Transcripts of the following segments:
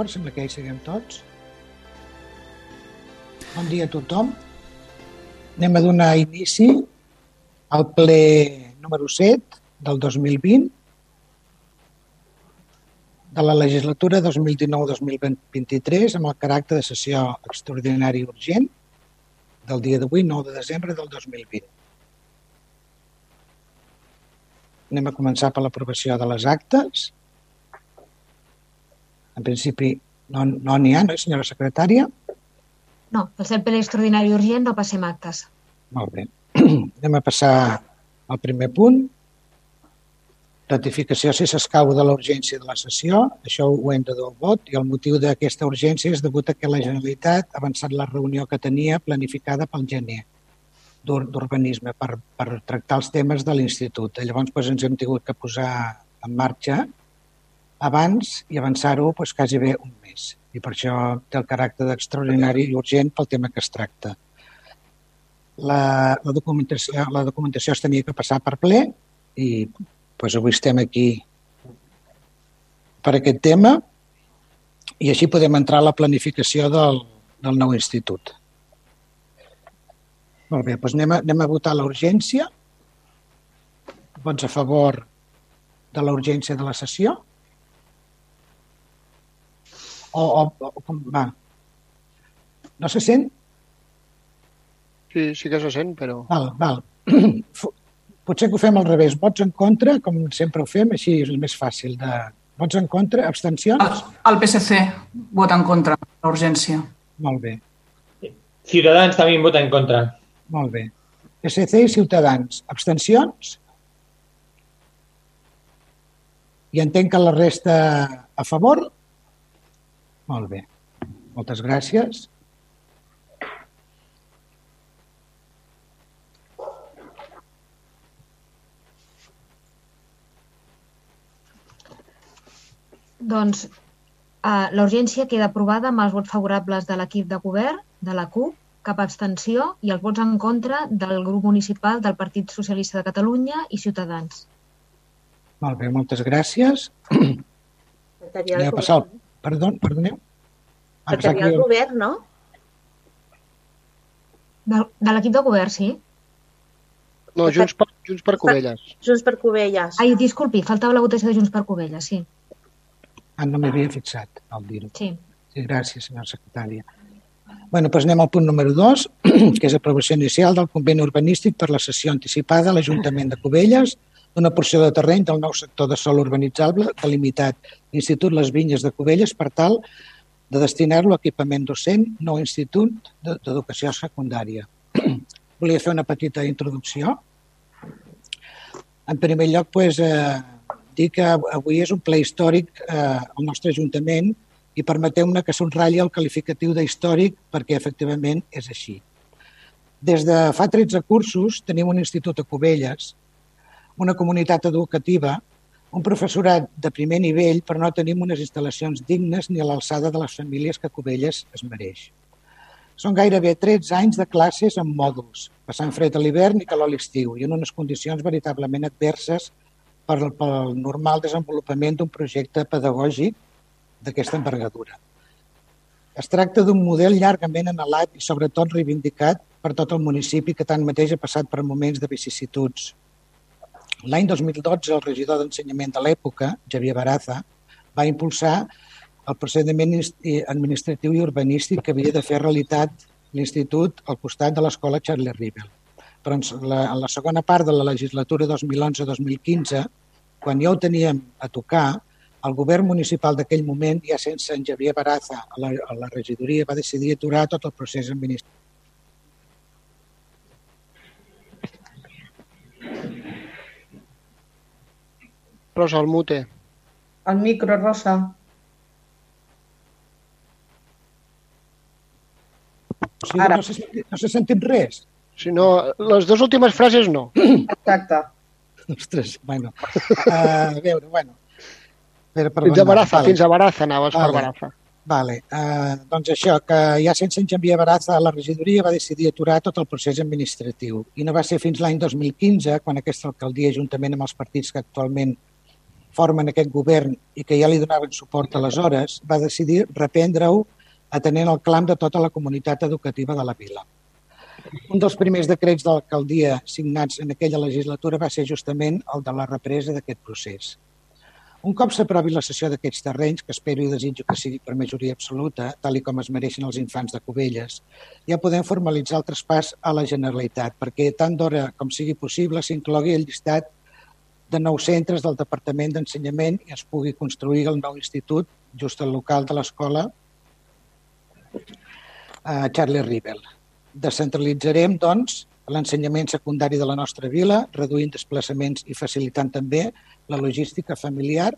D'acord? Sembla que ja hi seguim tots. Bon dia a tothom. Anem a donar inici al ple número 7 del 2020 de la legislatura 2019-2023 amb el caràcter de sessió extraordinària i urgent del dia d'avui, 9 de desembre del 2020. Anem a començar per l'aprovació de les actes. En principi no n'hi no ha, no, senyora secretària? No, per ser ple extraordinari urgent no passem actes. Molt bé. Anem a passar al primer punt. Ratificació si s'escau de la urgència de la sessió. Això ho hem de dur al vot i el motiu d'aquesta urgència és degut a que la Generalitat ha avançat la reunió que tenia planificada pel gener d'urbanisme per, per tractar els temes de l'institut. Llavors doncs, ens hem tingut que posar en marxa abans i avançar-ho doncs, quasi bé un mes i per això té el caràcter d'extraordinari i urgent pel tema que es tracta. La, la, documentació, la documentació es tenia que passar per ple i doncs, avui estem aquí per aquest tema i així podem entrar a la planificació del, del nou institut. Molt bé, doncs anem a, anem a votar la urgència. Vots a favor de la urgència de la sessió? O, o, o com va? No se sent? Sí, sí que se sent, però... Val, val. Potser que ho fem al revés. Vots en contra, com sempre ho fem, així és el més fàcil de... Vots en contra, abstencions? El, el PSC vota en contra de l'urgència. Molt bé. Ciutadans també vota en contra. Molt bé. PSC i Ciutadans. Abstencions? I entenc que la resta a favor? Molt bé. Moltes gràcies. Doncs uh, la urgència queda aprovada amb els vots favorables de l'equip de govern, de la CUP, cap abstenció i els vots en contra del grup municipal del Partit Socialista de Catalunya i Ciutadans. Molt bé, moltes gràcies. Anem a passar al Perdó, perdoneu? Secretariat del govern, no? De, de l'equip de govern, sí. No, Junts per, Junts per Covelles. Junts per Covelles. Ai, disculpi, faltava la votació de Junts per Covelles, sí. Ah, no m'hi havia fixat, al dir-ho. Sí. sí. Gràcies, senyora secretària. bueno, doncs anem al punt número 2, que és aprovació inicial del conveni urbanístic per la sessió anticipada a l'Ajuntament de Cubelles d'una porció de terreny del nou sector de sol urbanitzable delimitat l'Institut Les Vinyes de Cubelles per tal de destinar-lo a equipament docent nou institut d'educació secundària. Volia fer una petita introducció. En primer lloc, pues, eh, dir que avui és un ple històric eh, al nostre Ajuntament i permeteu-me que subratlli el qualificatiu d'històric perquè efectivament és així. Des de fa 13 cursos tenim un institut a Cubelles una comunitat educativa, un professorat de primer nivell, però no tenim unes instal·lacions dignes ni a l'alçada de les famílies que Cubelles es mereix. Són gairebé 13 anys de classes amb mòduls, passant fred a l'hivern i calor a l'estiu, i en unes condicions veritablement adverses pel normal desenvolupament d'un projecte pedagògic d'aquesta envergadura. Es tracta d'un model llargament anhelat i sobretot reivindicat per tot el municipi que tanmateix ha passat per moments de vicissituds L'any 2012, el regidor d'Ensenyament de l'època, Javier Baraza, va impulsar el procediment administratiu i urbanístic que havia de fer realitat l'Institut al costat de l'Escola Charlie Rivel. Però en la, en la segona part de la legislatura 2011-2015, quan ja ho teníem a tocar, el govern municipal d'aquell moment, ja sense en Javier Baraza a la, a la regidoria, va decidir aturar tot el procés administratiu Rosa, el mute. El micro, Rosa. O sigui, Ara. no s'ha sentit, no sentit res. Si no, les dues últimes frases no. Exacte. Ostres, bueno. Uh, a veure, bueno. Per, per fins a Baraza, vale. fins a Baraza anaves vale. per Baraza. Vale. Uh, doncs això, que ja sense enviar Baraza a la regidoria va decidir aturar tot el procés administratiu. I no va ser fins l'any 2015, quan aquesta alcaldia, juntament amb els partits que actualment formen aquest govern i que ja li donaven suport aleshores, va decidir reprendre-ho atenent el clam de tota la comunitat educativa de la vila. Un dels primers decrets de l'alcaldia signats en aquella legislatura va ser justament el de la represa d'aquest procés. Un cop s'aprovi la sessió d'aquests terrenys, que espero i desitjo que sigui per majoria absoluta, tal i com es mereixen els infants de Cubelles, ja podem formalitzar el traspàs a la Generalitat, perquè tant d'hora com sigui possible s'inclogui el llistat de nous centres del Departament d'Ensenyament i es pugui construir el nou institut just al local de l'escola eh, Charlie Rivel. Descentralitzarem, doncs, l'ensenyament secundari de la nostra vila, reduint desplaçaments i facilitant també la logística familiar,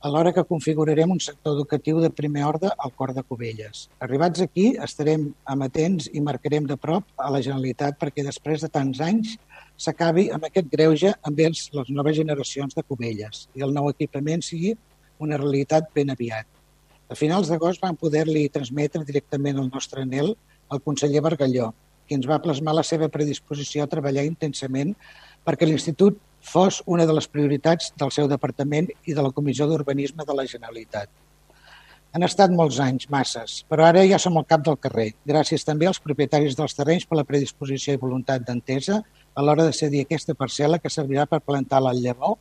alhora que configurarem un sector educatiu de primer ordre al cor de Cubelles. Arribats aquí, estarem amatents i marcarem de prop a la Generalitat perquè després de tants anys s'acabi amb aquest greuge envers les noves generacions de Cubelles i el nou equipament sigui una realitat ben aviat. A finals d'agost vam poder-li transmetre directament el nostre anel al conseller Bargalló, qui ens va plasmar la seva predisposició a treballar intensament perquè l'Institut fos una de les prioritats del seu departament i de la Comissió d'Urbanisme de la Generalitat. Han estat molts anys, masses, però ara ja som al cap del carrer. Gràcies també als propietaris dels terrenys per la predisposició i voluntat d'entesa a l'hora de cedir aquesta parcel·la que servirà per plantar la llavor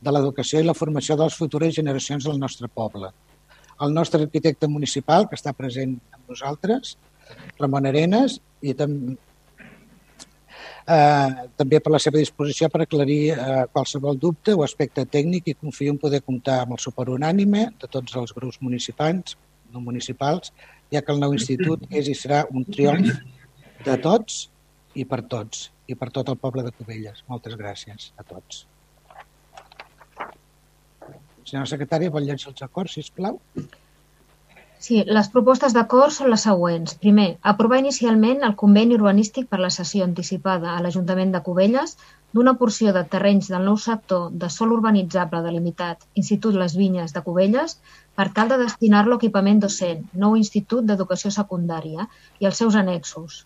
de l'educació i la formació de les futures generacions del nostre poble. El nostre arquitecte municipal, que està present amb nosaltres, Ramon Arenas, i també, eh, també per la seva disposició per aclarir eh, qualsevol dubte o aspecte tècnic i confio en poder comptar amb el suport unànime de tots els grups municipals, no municipals, ja que el nou institut és i serà un triomf de tots i per tots, i per tot el poble de Cubelles. Moltes gràcies a tots. Senyora secretària, vol llegir els acords, si plau? Sí, les propostes d'acord són les següents. Primer, aprovar inicialment el conveni urbanístic per la sessió anticipada a l'Ajuntament de Cubelles d'una porció de terrenys del nou sector de sol urbanitzable delimitat Institut Les Vinyes de Cubelles per tal de destinar-lo a equipament docent, nou Institut d'Educació Secundària i els seus annexos.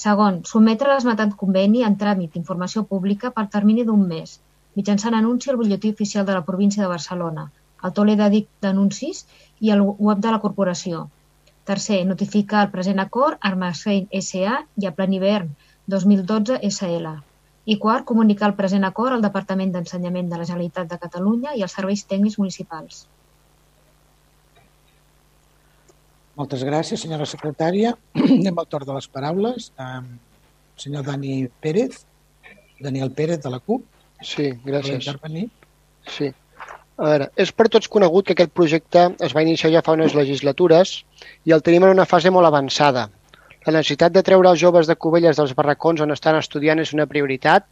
Segon, sometre l'esmentat conveni en tràmit d'informació pública per termini d'un mes, mitjançant anunci al butlletí oficial de la província de Barcelona, al tauler d'edic d'anuncis i al web de la corporació. Tercer, notificar el present acord a Armacén S.A. i a Planivern 2012 S.L. I quart, comunicar el present acord al Departament d'Ensenyament de la Generalitat de Catalunya i als serveis tècnics municipals. Moltes gràcies, senyora secretària. Anem al torn de les paraules. Um, senyor Dani Pérez, Daniel Pérez, de la CUP. Sí, gràcies. Sí. A veure, és per tots conegut que aquest projecte es va iniciar ja fa unes legislatures i el tenim en una fase molt avançada. La necessitat de treure els joves de Cubelles dels barracons on estan estudiant és una prioritat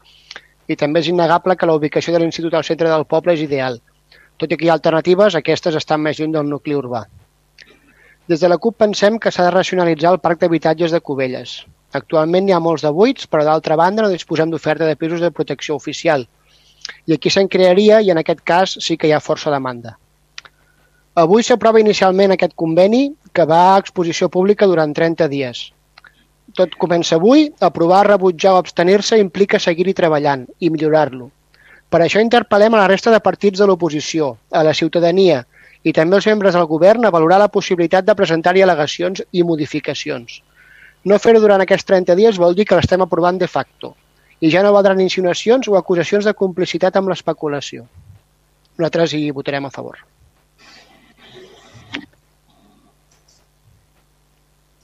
i també és innegable que la ubicació de l'institut al centre del poble és ideal. Tot i que hi ha alternatives, aquestes estan més lluny del nucli urbà. Des de la CUP pensem que s'ha de racionalitzar el parc d'habitatges de Cubelles. Actualment n'hi ha molts de buits, però d'altra banda no disposem d'oferta de pisos de protecció oficial – i aquí se'n crearia i en aquest cas sí que hi ha força demanda. Avui s'aprova inicialment aquest conveni que va a exposició pública durant 30 dies. Tot comença avui, aprovar, rebutjar o abstenir-se implica seguir-hi treballant i millorar-lo. Per això interpel·lem a la resta de partits de l'oposició, a la ciutadania i també els membres del govern a valorar la possibilitat de presentar-hi al·legacions i modificacions. No fer-ho durant aquests 30 dies vol dir que l'estem aprovant de facto, i ja no valdran insinuacions o acusacions de complicitat amb l'especulació. Nosaltres hi votarem a favor.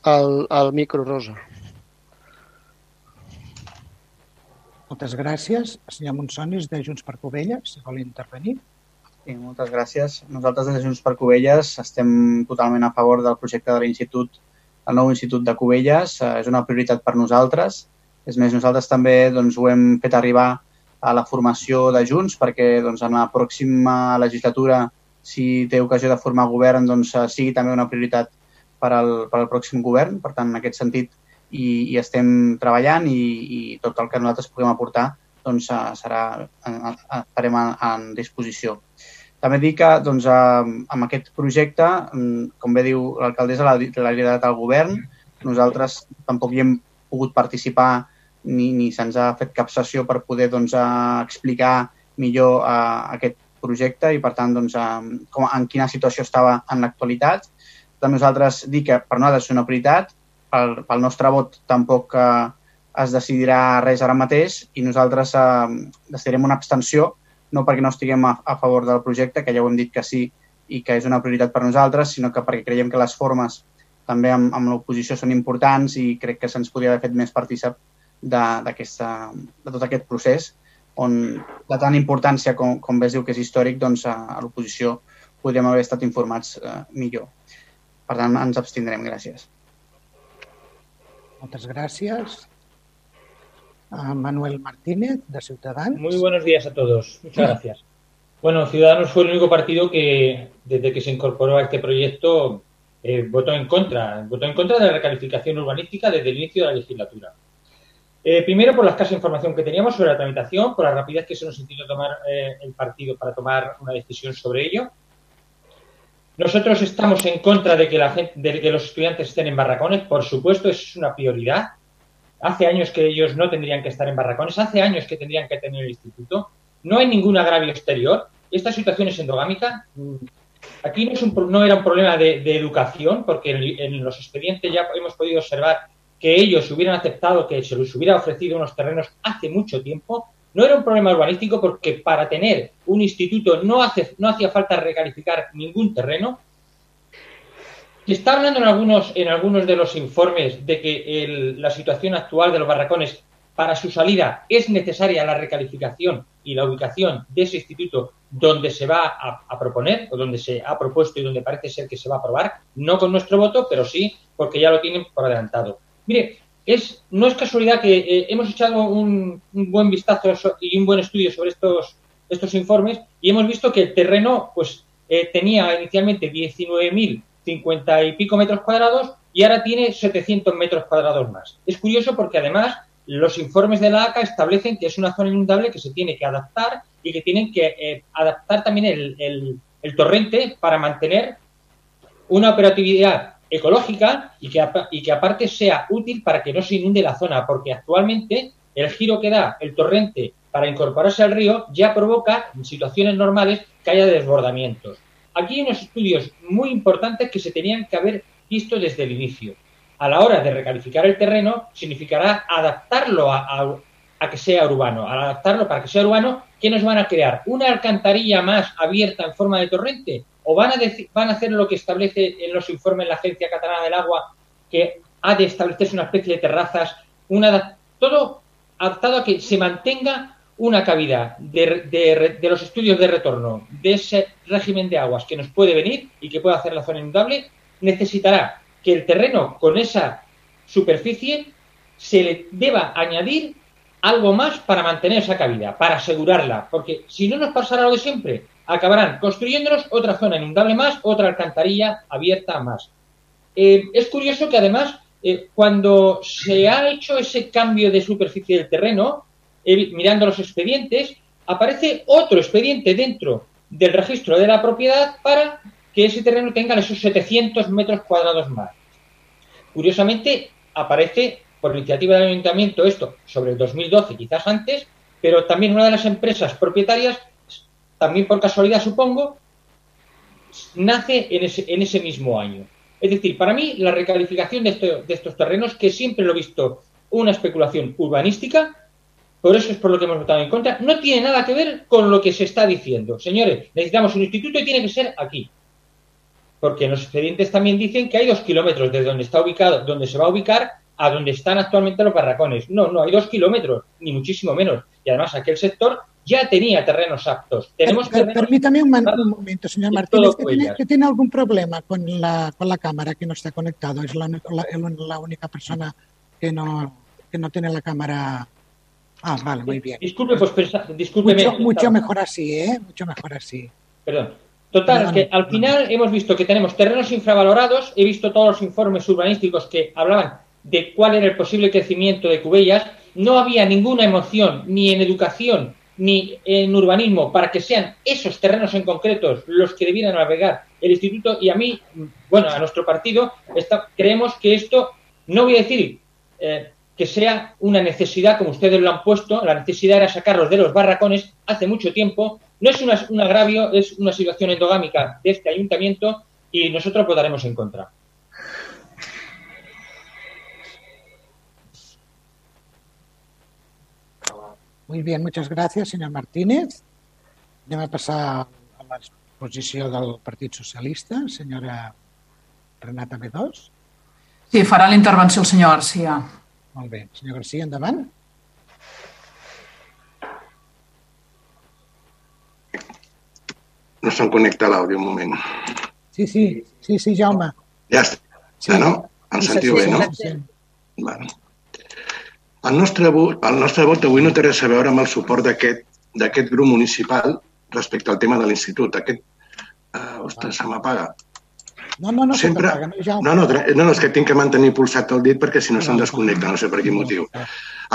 El, el micro, Rosa. Moltes gràcies. Senyor Monsonis, de Junts per Covelles, si vol intervenir. Sí, moltes gràcies. Nosaltres des de Junts per Covelles estem totalment a favor del projecte de l'Institut, el nou Institut de Covelles. Eh, és una prioritat per nosaltres és més, nosaltres també doncs, ho hem fet arribar a la formació de Junts perquè doncs, en la pròxima legislatura, si té ocasió de formar govern, doncs, eh, sigui també una prioritat per al, per al pròxim govern. Per tant, en aquest sentit, i, i estem treballant i, i tot el que nosaltres puguem aportar doncs, eh, serà, estarem en, en disposició. També dic que doncs, amb aquest projecte, mm, com bé diu l'alcaldessa, l'ha liderat el govern, nosaltres tampoc hi hem pogut participar ni, ni se'ns ha fet cap sessió per poder doncs, explicar millor uh, aquest projecte i, per tant, doncs, com, en quina situació estava en l'actualitat. Per nosaltres dir que per nosaltres és una prioritat, pel, pel nostre vot tampoc eh, es decidirà res ara mateix i nosaltres eh, decidirem una abstenció, no perquè no estiguem a, a favor del projecte, que ja ho hem dit que sí i que és una prioritat per nosaltres, sinó que perquè creiem que les formes també amb, amb l'oposició són importants i crec que se'ns podria haver fet més partícip de, de tot aquest procés on de tant importància com, com bé es diu que és històric, doncs a, a l'oposició podríem haver estat informats eh, millor. Per tant, ens abstindrem. Gràcies. Moltes gràcies. Manuel Martínez, de Ciudadanos. Muy buenos días a todos. Muchas gracias. Bueno, Ciudadanos fue el único partido que, desde que se incorporó a este proyecto, eh, votó en contra. Votó en contra de la recalificación urbanística desde el inicio de la legislatura. Eh, primero, por la escasa información que teníamos sobre la tramitación, por la rapidez que se nos impidió tomar eh, el partido para tomar una decisión sobre ello. Nosotros estamos en contra de que, la gente, de que los estudiantes estén en barracones, por supuesto, eso es una prioridad. Hace años que ellos no tendrían que estar en barracones, hace años que tendrían que tener el instituto. No hay ningún agravio exterior. Esta situación es endogámica. Aquí no, es un, no era un problema de, educación, porque en, los expedientes ya hemos podido observar que ellos hubieran aceptado que se les hubiera ofrecido unos terrenos hace mucho tiempo. No era un problema urbanístico porque para tener un instituto no, no hacía falta recalificar ningún terreno. Se está hablando en algunos, en algunos de los informes de que la situación actual de los barracones para su salida es necesaria la recalificación y la ubicación de ese instituto donde se va a, proponer o donde se ha propuesto y donde parece ser que se va a aprobar, no con nuestro voto, pero sí porque ya lo tienen por adelantado. Mire, es, no es casualidad que eh, hemos echado un, un, buen vistazo y un buen estudio sobre estos, estos informes y hemos visto que el terreno pues eh, tenía inicialmente 19.050 y pico metros cuadrados y ahora tiene 700 metros cuadrados más. Es curioso porque además los informes de la ACA establecen que es una zona inundable que se tiene que adaptar y que tienen que eh, adaptar también el, el, el, torrente para mantener una operatividad ecológica y que, y que aparte sea útil para que no se inunde la zona, porque actualmente el giro que da el torrente para incorporarse al río ya provoca en situaciones normales que haya desbordamientos. Aquí hay unos estudios muy importantes que se tenían que haber visto desde el inicio. A la hora de recalificar el terreno, significará adaptarlo a, que sea urbano. Al adaptarlo para que sea urbano, ¿qué nos van a crear? ¿Una alcantarilla más abierta en forma de torrente? ¿O van a, van a hacer lo que establece en los informes la Agencia Catalana del Agua, que ha de establecerse una especie de terrazas, una, todo adaptado a que se mantenga una cavidad de, de, los estudios de retorno de ese régimen de aguas que nos puede venir y que puede hacer la zona inundable, necesitará que el terreno con esa superficie se le deba añadir algo más para mantener esa cavidad, para asegurarla, porque si no nos pasará lo de siempre, acabarán construyéndonos otra zona inundable más, otra alcantarilla abierta más. Eh, es curioso que además, eh, cuando se ha hecho ese cambio de superficie del terreno, mirando los expedientes, aparece otro expediente dentro del registro de la propiedad para que ese terreno tenga esos 700 metros cuadrados más. Curiosamente, aparece por iniciativa del ayuntamiento esto sobre el 2012, quizás antes, pero también una de las empresas propietarias, también por casualidad supongo, nace en ese, en ese mismo año. Es decir, para mí la recalificación de, esto, de estos terrenos, que siempre lo he visto una especulación urbanística, por eso es por lo que hemos votado en contra, no tiene nada que ver con lo que se está diciendo. Señores, necesitamos un instituto y tiene que ser aquí. Porque en los expedientes también dicen que hay dos kilómetros de donde está ubicado, donde se va a ubicar a donde están actualmente los barracones. No, no, hay dos kilómetros, ni muchísimo menos. Y además aquel sector ya tenía terrenos aptos. Tenemos per, terrenos permítame un, un, momento, señor Martínez, que tiene, que tiene, algún problema con la, con la cámara que no está conectado. Es la, la, la, única persona que no, que no tiene la cámara. Ah, vale, muy bien. Disculpe, pues discúlpeme. Mucho, mucho mejor así, ¿eh? Mucho mejor así. Perdón. Total, que al final hemos visto que tenemos terrenos infravalorados, he visto todos los informes urbanísticos que hablaban de cuál era el posible crecimiento de Cubellas, no había ninguna emoción ni en educación ni en urbanismo para que sean esos terrenos en concretos los que debieran navegar el instituto y a mí, bueno, a nuestro partido, está, creemos que esto, no voy a decir eh, que sea una necesidad como ustedes lo han puesto, la necesidad era sacarlos de los barracones hace mucho tiempo, No es un agravio, es una situación endogámica de este ayuntamiento y nosotros votaremos en contra. Muy bien, muchas gracias, señor Martínez. Anem a passar a l'exposició del Partit Socialista, senyora Renata B2. Sí, farà la intervenció el senyor Garcia. Molt bé. Senyor Garcia, endavant. No se'm connecta l'àudio, un moment. Sí, sí, sí, sí, Jaume. Ja està, sí. ja, no? Em sentiu sí, bé, no? Sí, sí. Bueno. El nostre, vot, el nostre vot avui no té res a veure amb el suport d'aquest grup municipal respecte al tema de l'institut. Aquest... Uh, ostres, se m'apaga. No, no, no, Sempre... no, no, no, no, és que tinc que mantenir pulsat el dit perquè si no, se'm desconnecta, no sé per quin motiu.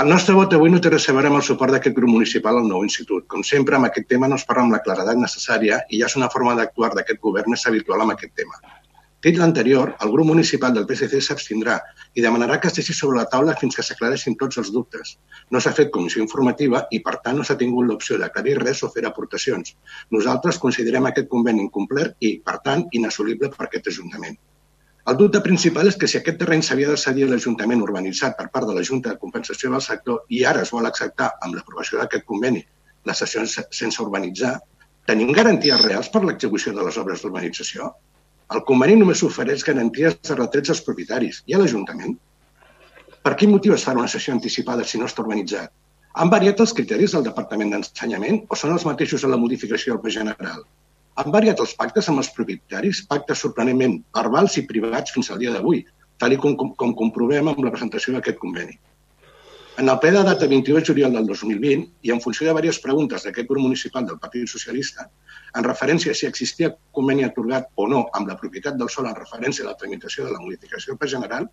El nostre vot avui no té res a veure amb el suport d'aquest grup municipal al nou institut. Com sempre, amb aquest tema no es parla amb la claredat necessària i ja és una forma d'actuar d'aquest govern més habitual amb aquest tema. Dit l'anterior, el grup municipal del PSC s'abstindrà i demanarà que es deixi sobre la taula fins que s'aclareixin tots els dubtes. No s'ha fet comissió informativa i, per tant, no s'ha tingut l'opció d'aclarir res o fer aportacions. Nosaltres considerem aquest conveni incomplert i, per tant, inassolible per aquest Ajuntament. El dubte principal és que si aquest terreny s'havia de cedir a l'Ajuntament urbanitzat per part de la Junta de Compensació del Sector i ara es vol acceptar amb l'aprovació d'aquest conveni les sessions sense urbanitzar, tenim garanties reals per l'execució de les obres d'urbanització? El conveni només ofereix garanties de retrets als propietaris i a l'Ajuntament. Per quin motiu es fa una sessió anticipada si no està urbanitzat? Han variat els criteris del Departament d'Ensenyament o són els mateixos en la modificació del Pla General? Han variat els pactes amb els propietaris, pactes sorprenentment verbals i privats fins al dia d'avui, tal com, com comprovem amb la presentació d'aquest conveni. En el ple de data 28 de juliol del 2020 i en funció de diverses preguntes d'aquest grup municipal del Partit Socialista, en referència a si existia conveni atorgat o no amb la propietat del sol en referència a la tramitació de la modificació per general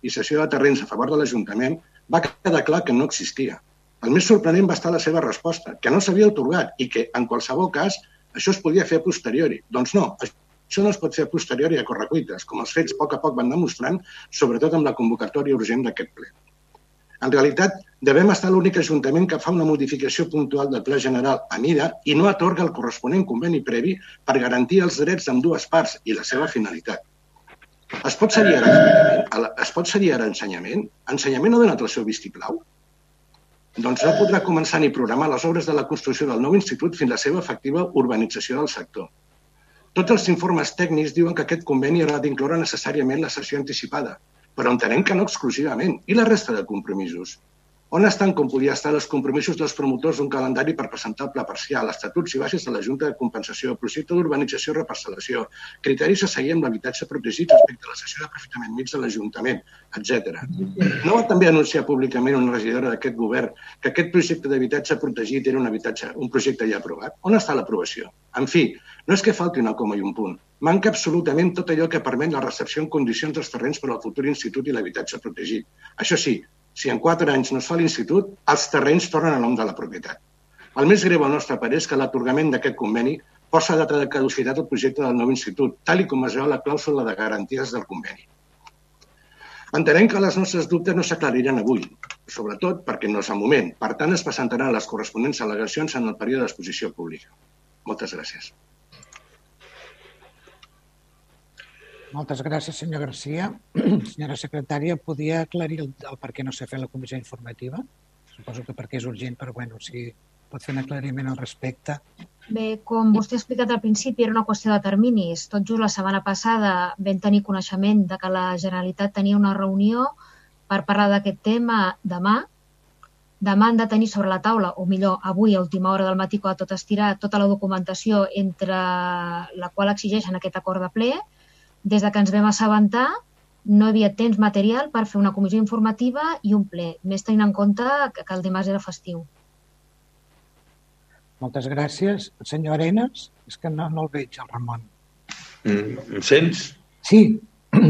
i cessió de terrenys a favor de l'Ajuntament, va quedar clar que no existia. El més sorprenent va estar la seva resposta, que no s'havia atorgat i que, en qualsevol cas, això es podia fer a posteriori. Doncs no, això no es pot fer a posteriori a correcuites, com els fets a poc a poc van demostrant, sobretot amb la convocatòria urgent d'aquest ple. En realitat, devem estar l'únic ajuntament que fa una modificació puntual del Pla General a mida i no atorga el corresponent conveni previ per garantir els drets amb dues parts i la seva finalitat. Es pot seguir ara ensenyament? Es pot seguir ara ensenyament? Ensenyament ha donat el seu vistiplau? Doncs no podrà començar ni programar les obres de la construcció del nou institut fins la seva efectiva urbanització del sector. Tots els informes tècnics diuen que aquest conveni haurà d'incloure necessàriament la sessió anticipada, però entenem que no exclusivament. I la resta de compromisos? On estan, com podia estar, els compromisos dels promotors d'un calendari per presentar el pla parcial, estatuts i bases de la Junta de Compensació, projecte d'urbanització i reparcel·lació, criteris a seguir amb l'habitatge protegit respecte a la sessió d'aprofitament mig de l'Ajuntament, etc. No va també anunciar públicament una regidora d'aquest govern que aquest projecte d'habitatge protegit era un habitatge, un projecte ja aprovat? On està l'aprovació? En fi, no és que falti una coma i un punt. Manca absolutament tot allò que permet la recepció en condicions dels terrenys per al futur institut i l'habitatge protegit. Això sí, si en quatre anys no es fa l'institut, els terrenys tornen a nom de la propietat. El més greu al nostre parer és que l'atorgament d'aquest conveni posa data de caducitat el projecte del nou institut, tal i com es veu la clàusula de garanties del conveni. Entenem que les nostres dubtes no s'aclariran avui, sobretot perquè no és el moment. Per tant, es presentaran les corresponents al·legacions en el període d'exposició pública. Moltes gràcies. Moltes gràcies, senyor Garcia. Senyora secretària, podia aclarir el, el per què no s'ha fet la comissió informativa? Suposo que perquè és urgent, però bueno, si pot fer un aclariment al respecte. Bé, com vostè ha explicat al principi, era una qüestió de terminis. Tot just la setmana passada vam tenir coneixement de que la Generalitat tenia una reunió per parlar d'aquest tema demà. Demà han de tenir sobre la taula, o millor, avui, a última hora del matí, quan tot estirar, tota la documentació entre la qual exigeixen aquest acord de ple, des de que ens vam assabentar, no hi havia temps material per fer una comissió informativa i un ple, més tenint en compte que, que el dimarts era festiu. Moltes gràcies. Senyor Arenas, és que no, no el veig, el Ramon. Mm, em sents? Sí.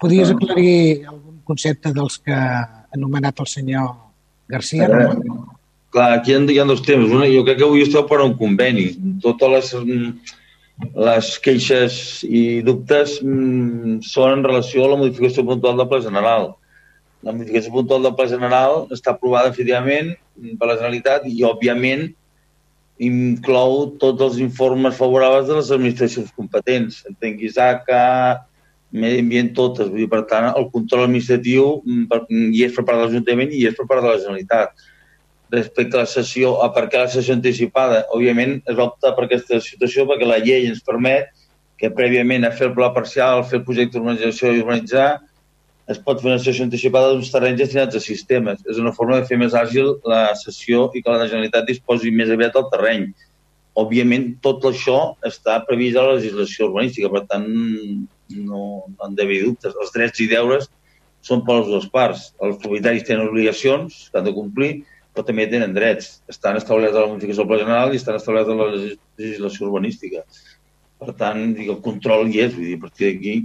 Podies ah. aclarir algun concepte dels que ha anomenat el senyor Garcia, eh, Ramon? Clar, aquí hi ha, hi ha dos temes. Una, jo crec que avui esteu per un conveni. Totes les les queixes i dubtes mm, són en relació a la modificació puntual del Pla General. La modificació puntual del Pla General està aprovada efectivament per la Generalitat i, òbviament, inclou tots els informes favorables de les administracions competents. Entenc ISACA, medi ambient, totes. Vull dir, per tant, el control administratiu mm, hi és per part de l'Ajuntament i hi és per part de la Generalitat. Respecte a la sessió, a per què la sessió anticipada, òbviament es va optar per aquesta situació perquè la llei ens permet que prèviament a fer el pla parcial, fer el projecte d'urbanització i urbanitzar, es pot fer una sessió anticipada d'uns terrenys destinats a sistemes. És una forma de fer més àgil la sessió i que la Generalitat disposi més aviat del terreny. Òbviament, tot això està previst a la legislació urbanística, per tant, no, no han d'haver dubtes. Els drets i deures són per les dues parts. Els propietaris tenen obligacions que han de complir, però també tenen drets. Estan establerts a la modificació del pla general i estan establerts a la legislació urbanística. Per tant, el control hi és, vull dir, a partir d'aquí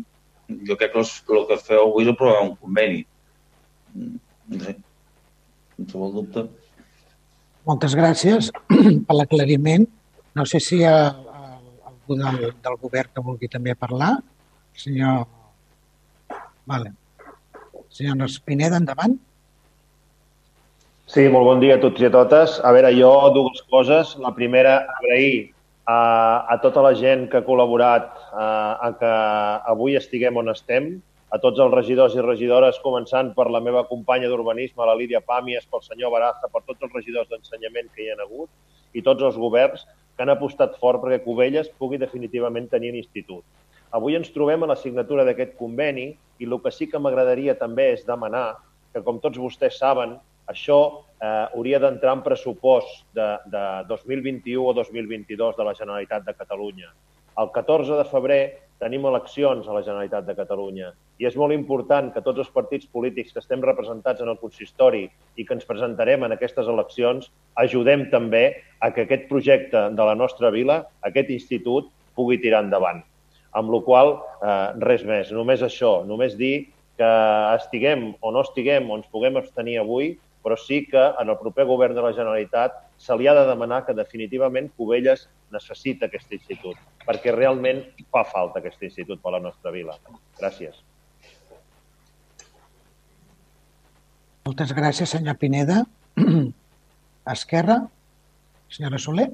jo crec que el que feu avui és aprovar un conveni. No sé, qualsevol dubte. Moltes gràcies per l'aclariment. No sé si hi ha algú del, del govern que vulgui també parlar. Senyor... Vale. Senyor Espineda, endavant. Sí, molt bon dia a tots i a totes. A veure, jo dues coses. La primera, agrair a, a tota la gent que ha col·laborat eh, en que avui estiguem on estem, a tots els regidors i regidores, començant per la meva companya d'urbanisme, la Lídia Pàmies, pel senyor Baraza, per tots els regidors d'ensenyament que hi ha hagut i tots els governs que han apostat fort perquè Cubelles pugui definitivament tenir un institut. Avui ens trobem a la signatura d'aquest conveni i el que sí que m'agradaria també és demanar que, com tots vostès saben, això eh, hauria d'entrar en pressupost de, de 2021 o 2022 de la Generalitat de Catalunya. El 14 de febrer tenim eleccions a la Generalitat de Catalunya i és molt important que tots els partits polítics que estem representats en el consistori i que ens presentarem en aquestes eleccions ajudem també a que aquest projecte de la nostra vila, aquest institut, pugui tirar endavant. Amb la qual eh, res més, només això, només dir que estiguem o no estiguem o ens puguem abstenir avui, però sí que en el proper govern de la Generalitat se li ha de demanar que definitivament Cubelles necessita aquest institut, perquè realment fa falta aquest institut per a la nostra vila. Gràcies. Moltes gràcies, senyor Pineda. Esquerra, senyora Soler.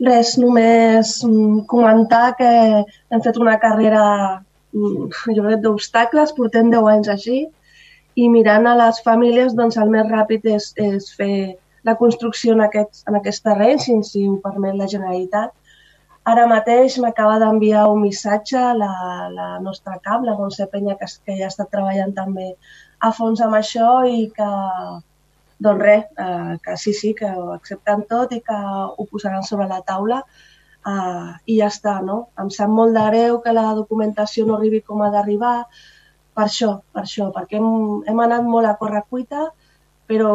Res, només comentar que hem fet una carrera jo crec, d'obstacles, portem 10 anys així, i mirant a les famílies, doncs el més ràpid és, és fer la construcció en aquest, en aquest terreny, si, si ho permet la Generalitat. Ara mateix m'acaba d'enviar un missatge la, la nostra cap, la Montse Penya, que, que ja està treballant també a fons amb això i que, doncs res, eh, que sí, sí, que ho accepten tot i que ho posaran sobre la taula uh, i ja està, no? Em sap molt de greu que la documentació no arribi com ha d'arribar, per això, per això, perquè hem, hem anat molt a correcuita, però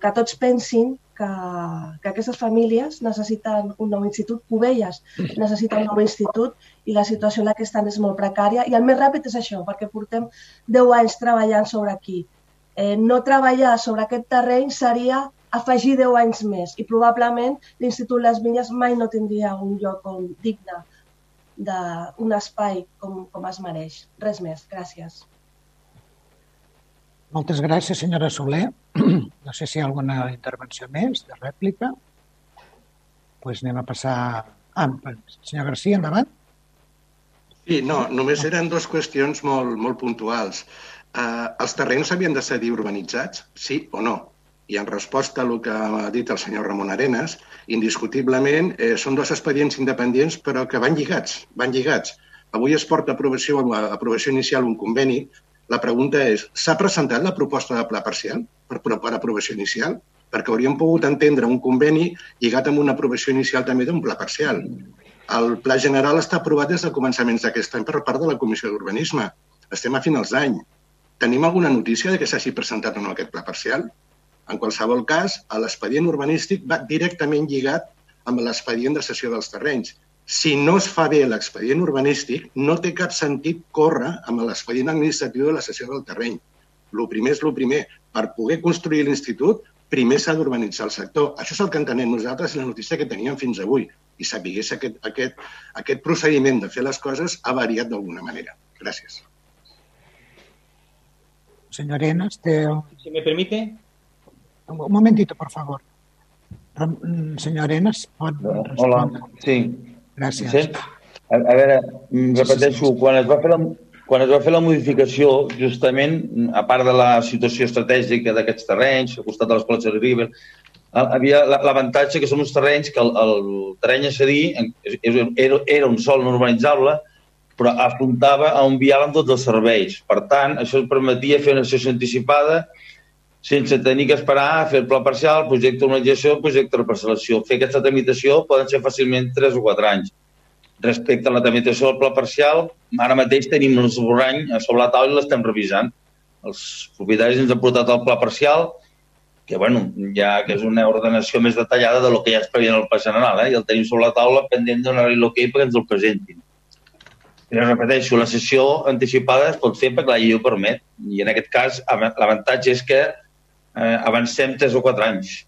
que tots pensin que, que aquestes famílies necessiten un nou institut, Cubelles necessita un nou institut i la situació en la que estan és molt precària i el més ràpid és això, perquè portem 10 anys treballant sobre aquí. Eh, no treballar sobre aquest terreny seria afegir 10 anys més i probablement l'Institut Les Vinyes mai no tindria un lloc on, digne d'un espai com, com es mereix. Res més. Gràcies. Moltes gràcies, senyora Soler. No sé si hi ha alguna intervenció més de rèplica. Doncs pues anem a passar... Ah, senyor Garcia, endavant. Sí, no, només eren dues qüestions molt, molt puntuals. Uh, els terrenys havien de ser urbanitzats, sí o no? I en resposta a el que ha dit el senyor Ramon Arenas, indiscutiblement eh, són dos expedients independents però que van lligats, van lligats. Avui es porta aprovació, aprovació inicial un conveni. La pregunta és, s'ha presentat la proposta de pla parcial per, per aprovació inicial? Perquè hauríem pogut entendre un conveni lligat amb una aprovació inicial també d'un pla parcial. El pla general està aprovat des de començaments d'aquest any per part de la Comissió d'Urbanisme. Estem a finals d'any. Tenim alguna notícia de que s'hagi presentat o no aquest pla parcial? En qualsevol cas, l'expedient urbanístic va directament lligat amb l'expedient de cessió dels terrenys. Si no es fa bé l'expedient urbanístic, no té cap sentit córrer amb l'expedient administratiu de la cessió del terreny. El primer és el primer. Per poder construir l'institut, primer s'ha d'urbanitzar el sector. Això és el que entenem nosaltres i la notícia que teníem fins avui. I sapigués aquest, aquest, aquest procediment de fer les coses ha variat d'alguna manera. Gràcies. Senyor Arenas, té... Si me permite, Un momentito, por favor. Senyor Arenas, pot Hola, sí. Gràcies. Sí? A, a veure, mm, repeteixo, quan es va fer la, quan es va fer la modificació, justament, a part de la situació estratègica d'aquests terrenys, al costat de les platges de River, havia l'avantatge que són uns terrenys que el, el terreny a cedir era, era un sol no urbanitzable, però afrontava a un vial amb tots els serveis. Per tant, això permetia fer una sessió anticipada sense tenir que esperar a fer el pla parcial, el projecte d'urbanització, el projecte de parcel·lació. Fer aquesta tramitació poden ser fàcilment 3 o 4 anys. Respecte a la tramitació del pla parcial, ara mateix tenim un esborrany sobre la taula i l'estem revisant. Els propietaris ens han portat el pla parcial, que, bueno, ja que és una ordenació més detallada de lo que ja es preveia en el pla general, eh? i el tenim sobre la taula pendent donar-li l'ok perquè ens el presentin. Però repeteixo, la sessió anticipada es pot fer perquè la llei ho permet. I en aquest cas l'avantatge és que eh, avancem 3 o 4 anys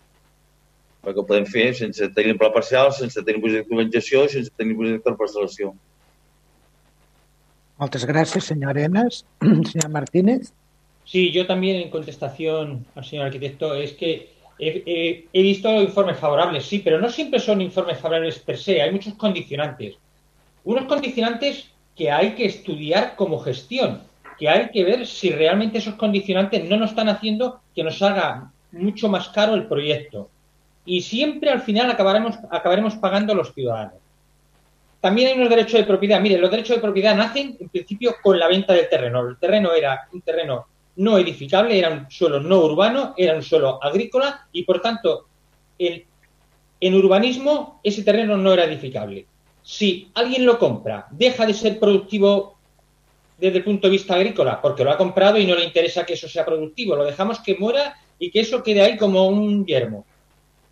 perquè ho podem fer sense tenir el pla parcial, sense tenir projecte d'urbanització, sense tenir projecte de parcel·lació. Moltes gràcies, senyor Arenas. Señor Martínez. Sí, yo también en contestación al señor arquitecto es que he, he, he, visto informes favorables, sí, pero no siempre son informes favorables per se, hay muchos condicionantes. Unos condicionantes que hay que estudiar como gestión que hay que ver si realmente esos condicionantes no nos están haciendo que nos haga mucho más caro el proyecto. Y siempre al final acabaremos, acabaremos pagando los ciudadanos. También hay unos derechos de propiedad. Mire, los derechos de propiedad nacen en principio con la venta del terreno. El terreno era un terreno no edificable, era un suelo no urbano, era un suelo agrícola y por tanto el, en urbanismo ese terreno no era edificable. Si alguien lo compra, deja de ser productivo desde el punto de vista agrícola, porque lo ha comprado y no le interesa que eso sea productivo, lo dejamos que muera y que eso quede ahí como un yermo.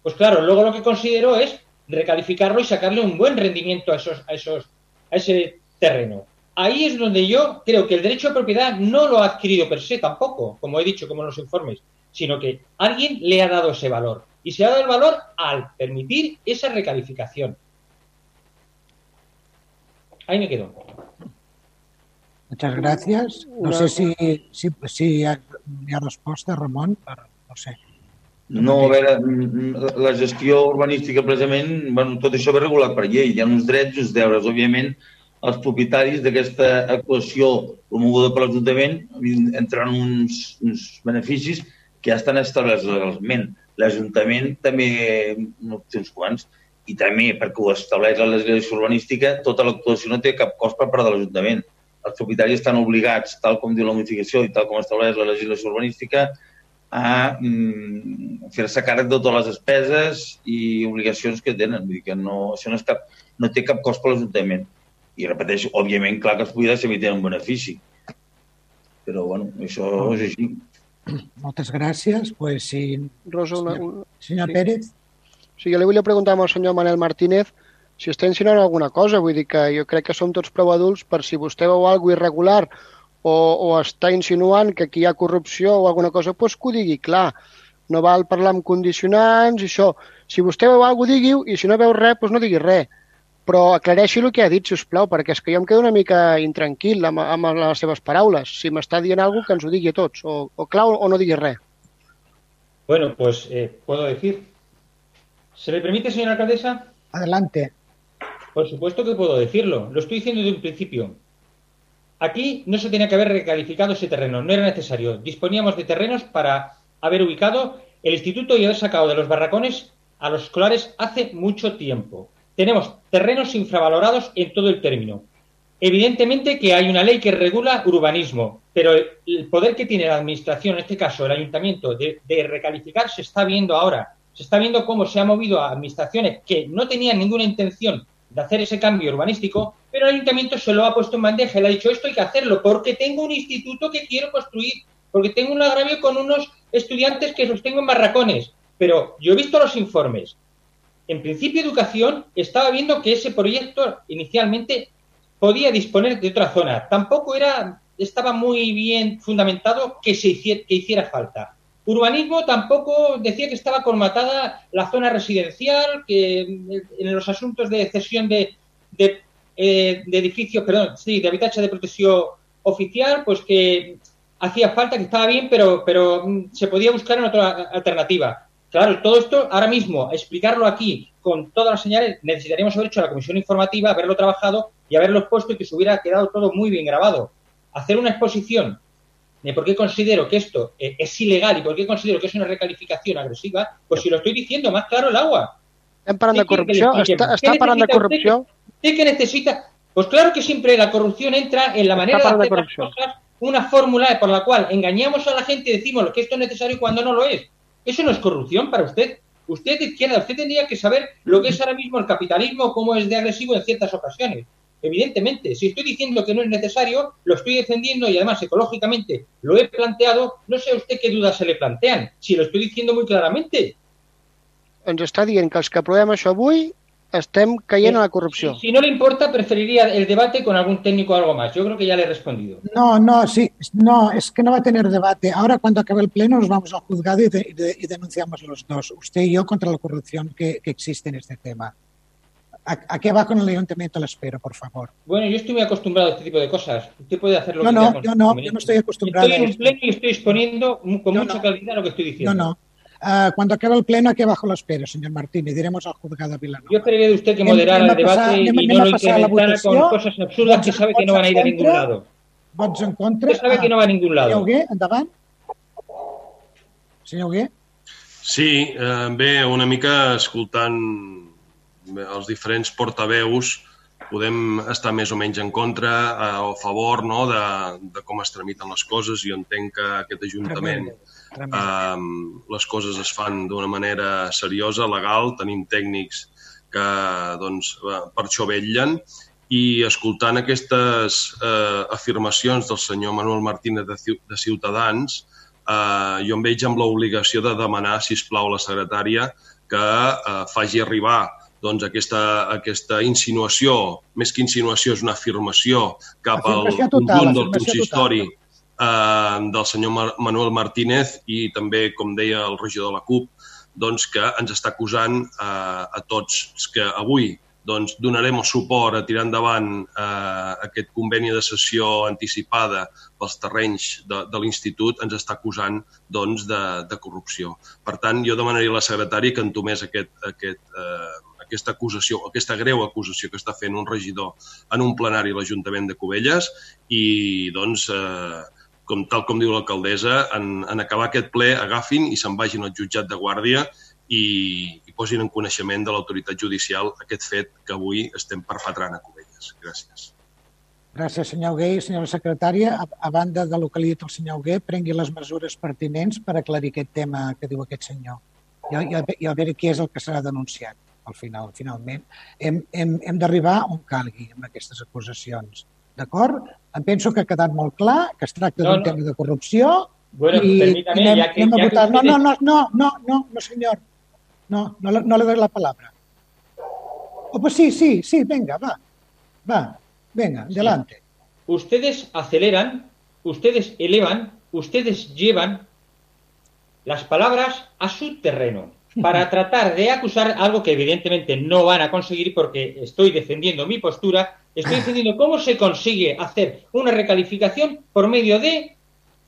Pues claro, luego lo que considero es recalificarlo y sacarle un buen rendimiento a esos, a esos, a ese terreno. Ahí es donde yo creo que el derecho de propiedad no lo ha adquirido per se tampoco, como he dicho, como en los informes, sino que alguien le ha dado ese valor. Y se ha dado el valor al permitir esa recalificación. Ahí me quedo. Muchas gràcies. No sé si, si, si hi, ha, hi ha resposta, Ramon, per, no sé. No, a veure, la gestió urbanística, precisament, bueno, tot això ve regulat per llei. Hi ha uns drets i uns deures. Òbviament, els propietaris d'aquesta actuació promoguda per l'Ajuntament entraran uns, uns beneficis que ja estan establerts legalment. L'Ajuntament també no té uns quants i també, perquè ho estableix la legislació urbanística, tota l'actuació no té cap cost per part de l'Ajuntament els propietaris estan obligats, tal com diu la modificació i tal com estableix la legislació urbanística, a mm, fer-se càrrec de totes les despeses i obligacions que tenen. Vull dir que no, això no, és cap, no té cap cost per l'Ajuntament. I repeteixo, òbviament, clar que els propietaris també tenen un benefici. Però, bueno, això és així. Moltes gràcies. Pues, si... Rosa, una, una... Senyor sí. Pérez. Sí, jo li volia preguntar al senyor Manel Martínez si està insinuant alguna cosa, vull dir que jo crec que som tots prou adults per si vostè veu alguna irregular o, o està insinuant que aquí hi ha corrupció o alguna cosa, doncs que ho digui clar. No val parlar amb condicionants i això. Si vostè veu alguna digui-ho i si no veu res, doncs no digui res. Però aclareixi el que ha dit, si us plau, perquè és que jo em quedo una mica intranquil amb, amb les seves paraules. Si m'està dient alguna que ens ho digui a tots, o, o clau o no digui res. Bueno, pues eh, puedo decir. ¿Se me permite, señora alcaldesa? Adelante. Por supuesto que puedo decirlo. Lo estoy diciendo desde un principio. Aquí no se tenía que haber recalificado ese terreno, no era necesario. Disponíamos de terrenos para haber ubicado el instituto y haber sacado de los barracones a los escolares hace mucho tiempo. Tenemos terrenos infravalorados en todo el término. Evidentemente que hay una ley que regula urbanismo, pero el poder que tiene la Administración, en este caso el Ayuntamiento, de, recalificar se está viendo ahora. Se está viendo cómo se ha movido a administraciones que no tenían ninguna intención de hacer ese cambio urbanístico, pero el ayuntamiento se lo ha puesto en bandeja le ha dicho esto hay que hacerlo porque tengo un instituto que quiero construir, porque tengo un agravio con unos estudiantes que los tengo en barracones. Pero yo he visto los informes. En principio educación estaba viendo que ese proyecto inicialmente podía disponer de otra zona. Tampoco era estaba muy bien fundamentado que se hiciera, que hiciera falta. Urbanismo tampoco decía que estaba colmatada la zona residencial, que en los asuntos de cesión de, eh, de, edificios, perdón, sí, de habitación de protección oficial, pues que hacía falta, que estaba bien, pero, pero mm, se podía buscar en otra alternativa. Claro, todo esto ahora mismo, explicarlo aquí con todas las señales, necesitaríamos haber hecho la comisión informativa, haberlo trabajado y haberlo puesto y que se hubiera quedado todo muy bien grabado. Hacer una exposición de por qué considero que esto eh, es ilegal y por qué considero que es una recalificación agresiva, pues si lo estoy diciendo, más claro el agua. ¿Están parando corrupción? ¿Está, está parando corrupción? ¿Usted que necesita? Pues claro que siempre la corrupción entra en la manera de hacer las cosas, una fórmula por la cual engañamos a la gente y decimos que esto es necesario cuando no lo es. Eso no es corrupción para usted. Usted de izquierda, usted tendría que saber lo que es ahora mismo el capitalismo, cómo es de agresivo en ciertas ocasiones. Evidentemente, si estoy diciendo que no es necesario, lo estoy defendiendo y además ecológicamente lo he planteado, no sé a usted qué dudas se le plantean, si lo estoy diciendo muy claramente. Ens està dient que els que aprovem això avui estem caient en la corrupció. Si, si no le importa, preferiría el debate con algún técnico o algo más. Yo creo que ya le he respondido. No, no, sí, no, es que no va a tener debate. Ahora, cuando acabe el pleno, nos vamos al juzgado y, de, y, de, y denunciamos los dos, usted y yo, contra la corrupción que, que existe en este tema. ¿A, ¿A, qué va con el ayuntamiento? Le espero, por favor. Bueno, yo estoy muy acostumbrado a este tipo de cosas. Usted puede hacer lo no, que no, yo no, yo no estoy acostumbrado estoy a en esto. pleno y estoy exponiendo con No, mucha no. claridad lo que estoy diciendo. No, no. Uh, cuando acabe el pleno, aquí abajo lo espero, señor Martín, y diremos al juzgado a Vilanova. Yo esperaría de usted que moderara el a debate anem- y anem no a lo a la incrementara con cosas absurdas que Vots- sabe que no van a ir a ningún lado. Vots en contra. Usted sabe que no va a ningún lado. Senyor Hugué, endavant. Senyor Hugué. Sí, eh, bé, una mica escoltant els diferents portaveus podem estar més o menys en contra eh, o a favor no, de, de com es tramiten les coses. Jo entenc que aquest Ajuntament eh, les coses es fan d'una manera seriosa, legal, tenim tècnics que doncs, eh, per això vetllen i escoltant aquestes eh, afirmacions del senyor Manuel Martínez de, Ciu- de Ciutadans, eh, jo em veig amb l'obligació de demanar, si plau, a la secretària que eh, faci arribar doncs, aquesta, aquesta insinuació, més que insinuació, és una afirmació cap al Afirmació total, conjunt del consistori eh, del senyor Mar Manuel Martínez i també, com deia el regidor de la CUP, doncs, que ens està acusant eh, a tots els que avui doncs, donarem el suport a tirar endavant eh, aquest conveni de sessió anticipada pels terrenys de, de l'Institut ens està acusant doncs, de, de corrupció. Per tant, jo demanaria a la secretària que entomés aquest, aquest, eh, aquesta acusació, aquesta greu acusació que està fent un regidor en un plenari a l'Ajuntament de Cubelles i, doncs, eh, com, tal com diu l'alcaldessa, en, en acabar aquest ple agafin i se'n vagin al jutjat de guàrdia i, i posin en coneixement de l'autoritat judicial aquest fet que avui estem perpetrant a Cubelles. Gràcies. Gràcies, senyor Hugué. Senyora secretària, a, a banda de lo que li ha dit el senyor Hugué, prengui les mesures pertinents per aclarir aquest tema que diu aquest senyor. I, i, a- i a veure qui és el que serà denunciat al final. Finalment, hem, hem, hem d'arribar on calgui amb aquestes acusacions. D'acord? Em penso que ha quedat molt clar que es tracta No, d'un no. tema de corrupció Bueno, i, permítame, anem, ya que- anem a ya que votar. No, ustedes- no, no, no, no, no, no, señor. No, no, no le doy la palabra. Oh, pues sí, sí, sí, venga, va. Va, venga, adelante. Ustedes aceleran, ustedes elevan, ustedes llevan las palabras a su terreno para tratar de acusar algo que evidentemente no van a conseguir porque estoy defendiendo mi postura, estoy defendiendo cómo se consigue hacer una recalificación por medio de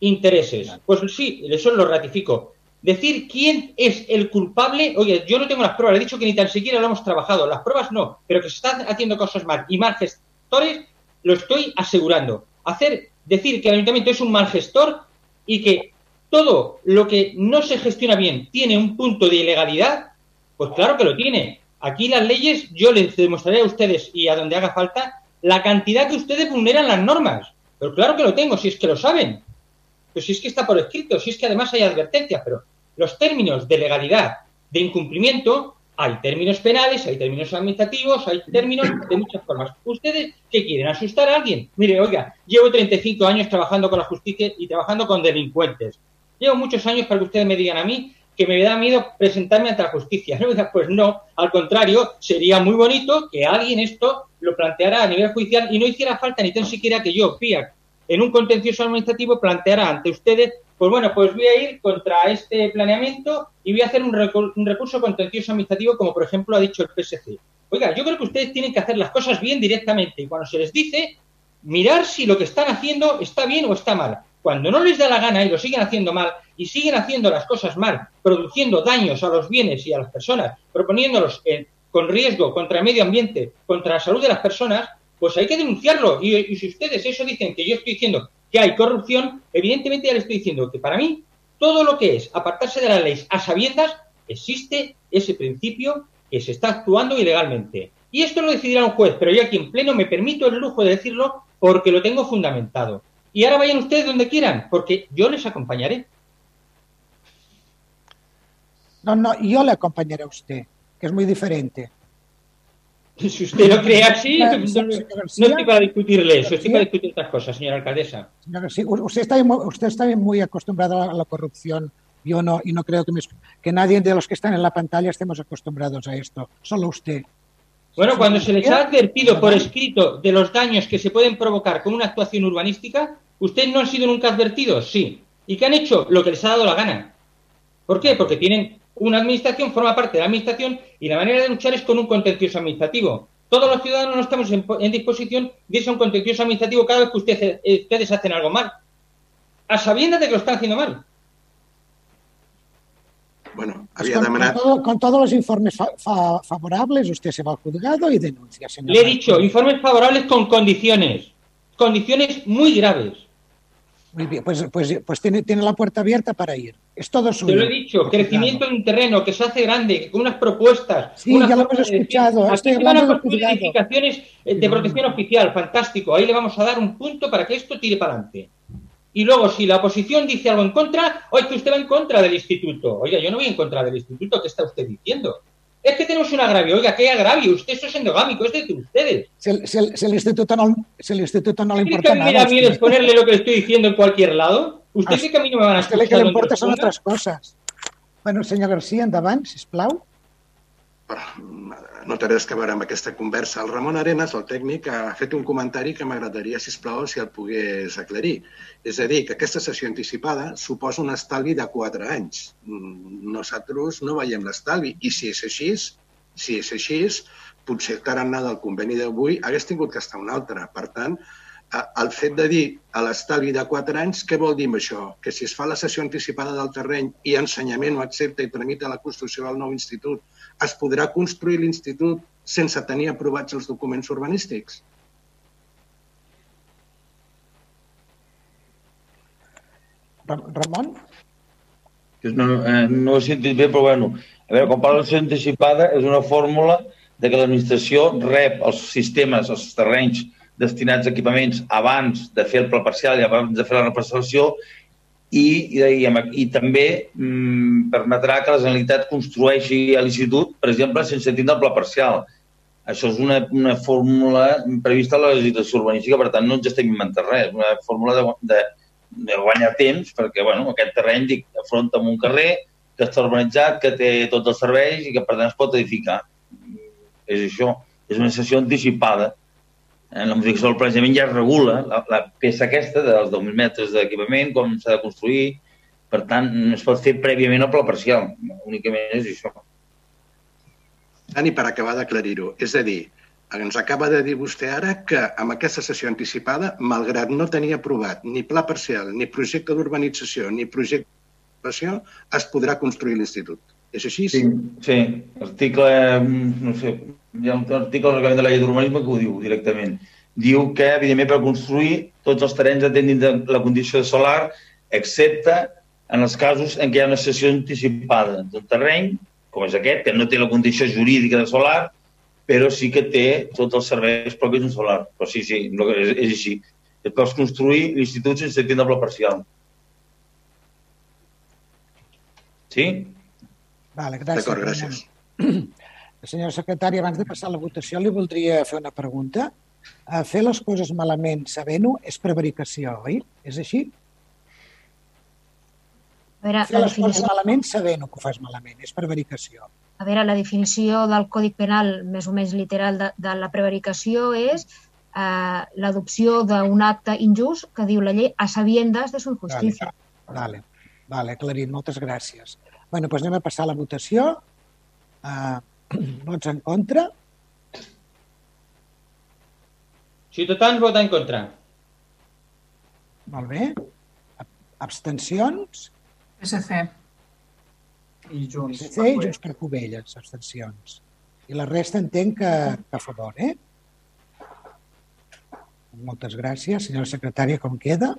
intereses. Pues sí, eso lo ratifico. Decir quién es el culpable, oye, yo no tengo las pruebas, he dicho que ni tan siquiera lo hemos trabajado, las pruebas no, pero que se están haciendo cosas mal y mal gestores, lo estoy asegurando. Hacer, decir que el ayuntamiento es un mal gestor y que todo lo que no se gestiona bien tiene un punto de ilegalidad, pues claro que lo tiene. Aquí las leyes, yo les demostraré a ustedes y a donde haga falta la cantidad que ustedes vulneran las normas. Pero claro que lo tengo, si es que lo saben. Pero si es que está por escrito, si es que además hay advertencias, pero los términos de legalidad, de incumplimiento, hay términos penales, hay términos administrativos, hay términos de muchas formas. ¿Ustedes qué quieren? ¿Asustar a alguien? Mire, oiga, llevo 35 años trabajando con la justicia y trabajando con delincuentes. Llevo muchos años para que ustedes me digan a mí que me da miedo presentarme ante la justicia. No, pues no, al contrario, sería muy bonito que alguien esto lo planteara a nivel judicial y no hiciera falta ni tan siquiera que yo, PIAC, en un contencioso administrativo planteara ante ustedes, pues bueno, pues voy a ir contra este planeamiento y voy a hacer un recurso contencioso administrativo, como por ejemplo ha dicho el PSC. Oiga, yo creo que ustedes tienen que hacer las cosas bien directamente y cuando se les dice, mirar si lo que están haciendo está bien o está mal. Cuando no les da la gana y lo siguen haciendo mal y siguen haciendo las cosas mal, produciendo daños a los bienes y a las personas, proponiéndolos con riesgo contra el medio ambiente, contra la salud de las personas, pues hay que denunciarlo. Y, y si ustedes eso dicen que yo estoy diciendo que hay corrupción, evidentemente ya les estoy diciendo que para mí todo lo que es apartarse de la ley a sabiendas, existe ese principio que se está actuando ilegalmente. Y esto lo decidirá un juez, pero yo aquí en pleno me permito el lujo de decirlo porque lo tengo fundamentado. Y ahora vayan ustedes donde quieran, porque yo les acompañaré. No, no, yo le acompañaré a usted, que es muy diferente. Si usted lo cree así, no, estoy para discutirle eso, estoy para discutir estas cosas, señora alcaldesa. usted está, usted está muy acostumbrado a la corrupción. Yo no, y no creo que, que nadie de los que están en la pantalla estemos acostumbrados a esto, solo usted. Bueno, cuando se les ha advertido por escrito de los daños que se pueden provocar con una actuación urbanística, ¿ustedes no han sido nunca advertidos? Sí. ¿Y qué han hecho? Lo que les ha dado la gana. ¿Por qué? Porque tienen una administración, forma parte de la administración y la manera de luchar es con un contencioso administrativo. Todos los ciudadanos no estamos en, disposición de irse a un contencioso administrativo cada vez que ustedes, ustedes hacen algo mal. A sabiendas de que lo están haciendo mal. Bueno, había pues con, con, todos los informes favorables, usted se va al juzgado y denuncia. Le he dicho, informes favorables con condiciones. Condiciones muy graves. Muy bien, pues, pues, pues tiene, tiene la puerta abierta para ir. Es todo suyo. Te lo he dicho, crecimiento en un terreno que se hace grande, con unas propuestas. Sí, ya lo hemos escuchado. Se van a modificaciones de protección oficial, fantástico. Ahí le vamos a dar un punto para que esto tire para adelante. Y luego, si la oposición dice algo en contra, oye, que usted va en contra del instituto. Oiga, yo no voy en contra del instituto, ¿qué está usted diciendo? Es que tenemos un agravio. Oiga, ¿qué agravio? Usted es endogámico, es de ustedes. Si el, instituto no, si el instituto no le importa nada. a mí exponerle lo que le estoy diciendo en cualquier lado? ¿Usted qué camino me van a escuchar? A usted que le importa son otras cosas. Bueno, senyor García, endavant, sisplau. No té res que veure amb aquesta conversa. El Ramon Arenas, el tècnic, ha fet un comentari que m'agradaria, si plau, si el pogués aclarir. És a dir, que aquesta sessió anticipada suposa un estalvi de 4 anys. Nosaltres no veiem l'estalvi. I si és així, si és així, potser el tarannà del conveni d'avui hagués tingut que estar un altre. Per tant, el fet de dir a l'estalvi de 4 anys, què vol dir amb això? Que si es fa la sessió anticipada del terreny i ensenyament ho accepta i tramita la construcció del nou institut, es podrà construir l'institut sense tenir aprovats els documents urbanístics? Ramon? No, eh, no ho he sentit bé, però bueno. A veure, quan parla de anticipada és una fórmula de que l'administració rep els sistemes, els terrenys destinats a equipaments abans de fer el pla parcial i abans de fer la representació i, i, i també mm, permetrà que la Generalitat construeixi l'institut, per exemple, sense tindre el pla parcial. Això és una, una fórmula prevista a la legislació urbanística, per tant no ens estem inventant res, una fórmula de, de, de guanyar temps, perquè bueno, aquest terreny dic, afronta amb un carrer que està urbanitzat, que té tots els serveis i que per tant es pot edificar. És això, és una sessió anticipada en la modificació del planejament ja es regula la, la peça aquesta dels 2.000 metres d'equipament, com s'ha de construir. Per tant, no es pot fer prèviament el pla parcial. Únicament és això. Dani, per acabar d'aclarir-ho, és a dir, ens acaba de dir vostè ara que amb aquesta sessió anticipada, malgrat no tenir aprovat ni pla parcial, ni projecte d'urbanització, ni projecte de es podrà construir l'institut. És així? Sí, sí. Article, mm, no sé, hi ha un article del reglament de la llei d'urbanisme que ho diu directament. Diu que, evidentment, per construir tots els terrenys atenguin de la condició de solar, excepte en els casos en què hi ha una sessió anticipada d'un terreny, com és aquest, que no té la condició jurídica de solar, però sí que té tots els serveis propis d'un solar. Però sí, sí, és, és així. Et pots construir l'institut sense tindre parcial. Sí? Vale, gràcies. D'acord, gràcies. Senyora secretària, abans de passar a la votació, li voldria fer una pregunta. Fer les coses malament sabent-ho és prevaricació, oi? És així? A veure, Fer les definició... coses malament sabent-ho que ho fas malament, és prevaricació. A veure, la definició del Codi Penal, més o menys literal, de, de la prevaricació és eh, l'adopció d'un acte injust que diu la llei a sabiendas de su justícia. Vale, vale, vale aclarit, moltes gràcies bueno, doncs anem a passar a la votació. Uh, vots en contra? Ciutadans vota en contra. Molt bé. Abstencions? PSC. I Junts. PSC i Junts per Covelles, abstencions. I la resta entenc que, que a favor, eh? Moltes gràcies. Senyora secretària, com queda?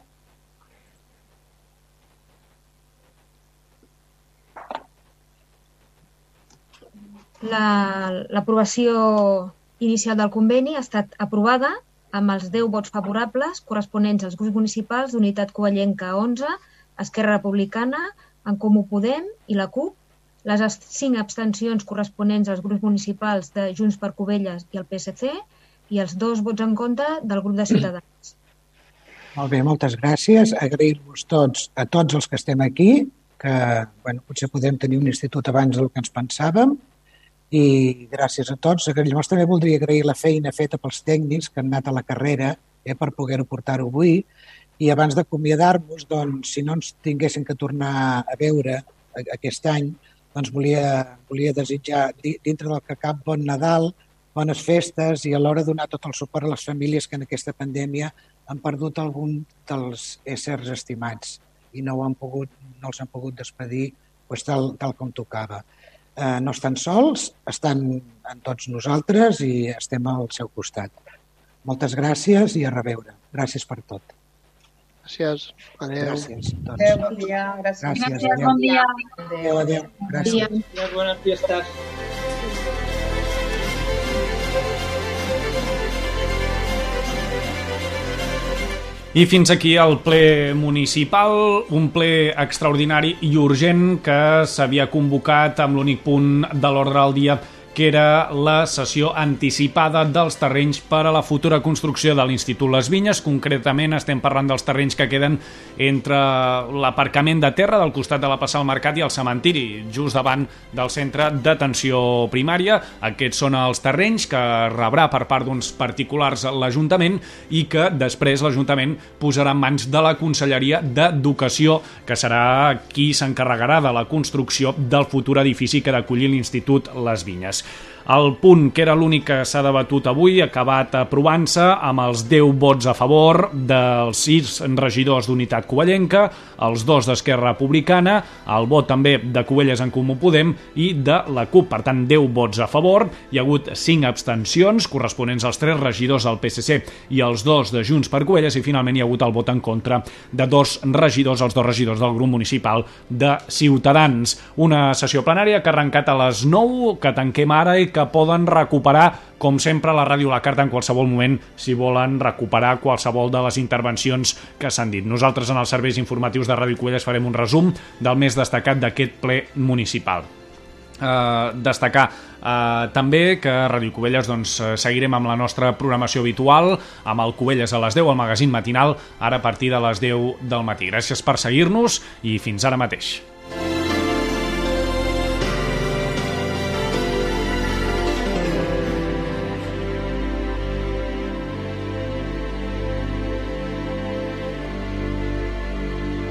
L'aprovació la, inicial del conveni ha estat aprovada amb els 10 vots favorables corresponents als grups municipals d'Unitat Covellenca 11, Esquerra Republicana, En Comú Podem i la CUP, les 5 abstencions corresponents als grups municipals de Junts per Covelles i el PSC i els dos vots en contra del grup de Ciutadans. Molt bé, moltes gràcies. Agrair-vos tots, a tots els que estem aquí, que bueno, potser podem tenir un institut abans del que ens pensàvem, i gràcies a tots. Llavors també voldria agrair la feina feta pels tècnics que han anat a la carrera eh, per poder-ho portar-ho avui i abans d'acomiadar-vos, doncs, si no ens tinguessin que tornar a veure aquest any, doncs volia, volia desitjar, dintre del que cap, bon Nadal, bones festes i alhora donar tot el suport a les famílies que en aquesta pandèmia han perdut algun dels éssers estimats i no, han pogut, no els han pogut despedir doncs, tal, tal com tocava eh, no estan sols, estan en tots nosaltres i estem al seu costat. Moltes gràcies i a reveure. Gràcies per tot. Gràcies. Adéu. Gràcies. Doncs. Adéu, bon dia. Gràcies. Gràcies. gràcies adéu. bon dia. Adéu, adéu. Gràcies. Adéu. Buenas fiestas. I fins aquí el ple municipal, un ple extraordinari i urgent que s'havia convocat amb l'únic punt de l'ordre del dia que era la sessió anticipada dels terrenys per a la futura construcció de l'Institut Les Vinyes. Concretament estem parlant dels terrenys que queden entre l'aparcament de terra del costat de la passada al Mercat i el cementiri, just davant del centre d'atenció primària. Aquests són els terrenys que rebrà per part d'uns particulars l'Ajuntament i que després l'Ajuntament posarà en mans de la Conselleria d'Educació, que serà qui s'encarregarà de la construcció del futur edifici que ha d'acollir l'Institut Les Vinyes. El punt, que era l'únic que s'ha debatut avui, ha acabat aprovant-se amb els 10 vots a favor dels 6 regidors d'Unitat Covellenca, els dos d'Esquerra Republicana, el vot també de Covelles en Comú Podem i de la CUP. Per tant, 10 vots a favor, hi ha hagut 5 abstencions corresponents als 3 regidors del PSC i els dos de Junts per Covelles i finalment hi ha hagut el vot en contra de dos regidors, els dos regidors del grup municipal de Ciutadans. Una sessió plenària que ha arrencat a les 9, que tanquem ara i que poden recuperar, com sempre, la ràdio La Carta en qualsevol moment si volen recuperar qualsevol de les intervencions que s'han dit. Nosaltres en els serveis informatius de Ràdio Covelles farem un resum del més destacat d'aquest ple municipal. Uh, destacar uh, també que a Ràdio Covelles doncs, seguirem amb la nostra programació habitual amb el Covelles a les 10, el magazín matinal ara a partir de les 10 del matí. Gràcies per seguir-nos i fins ara mateix.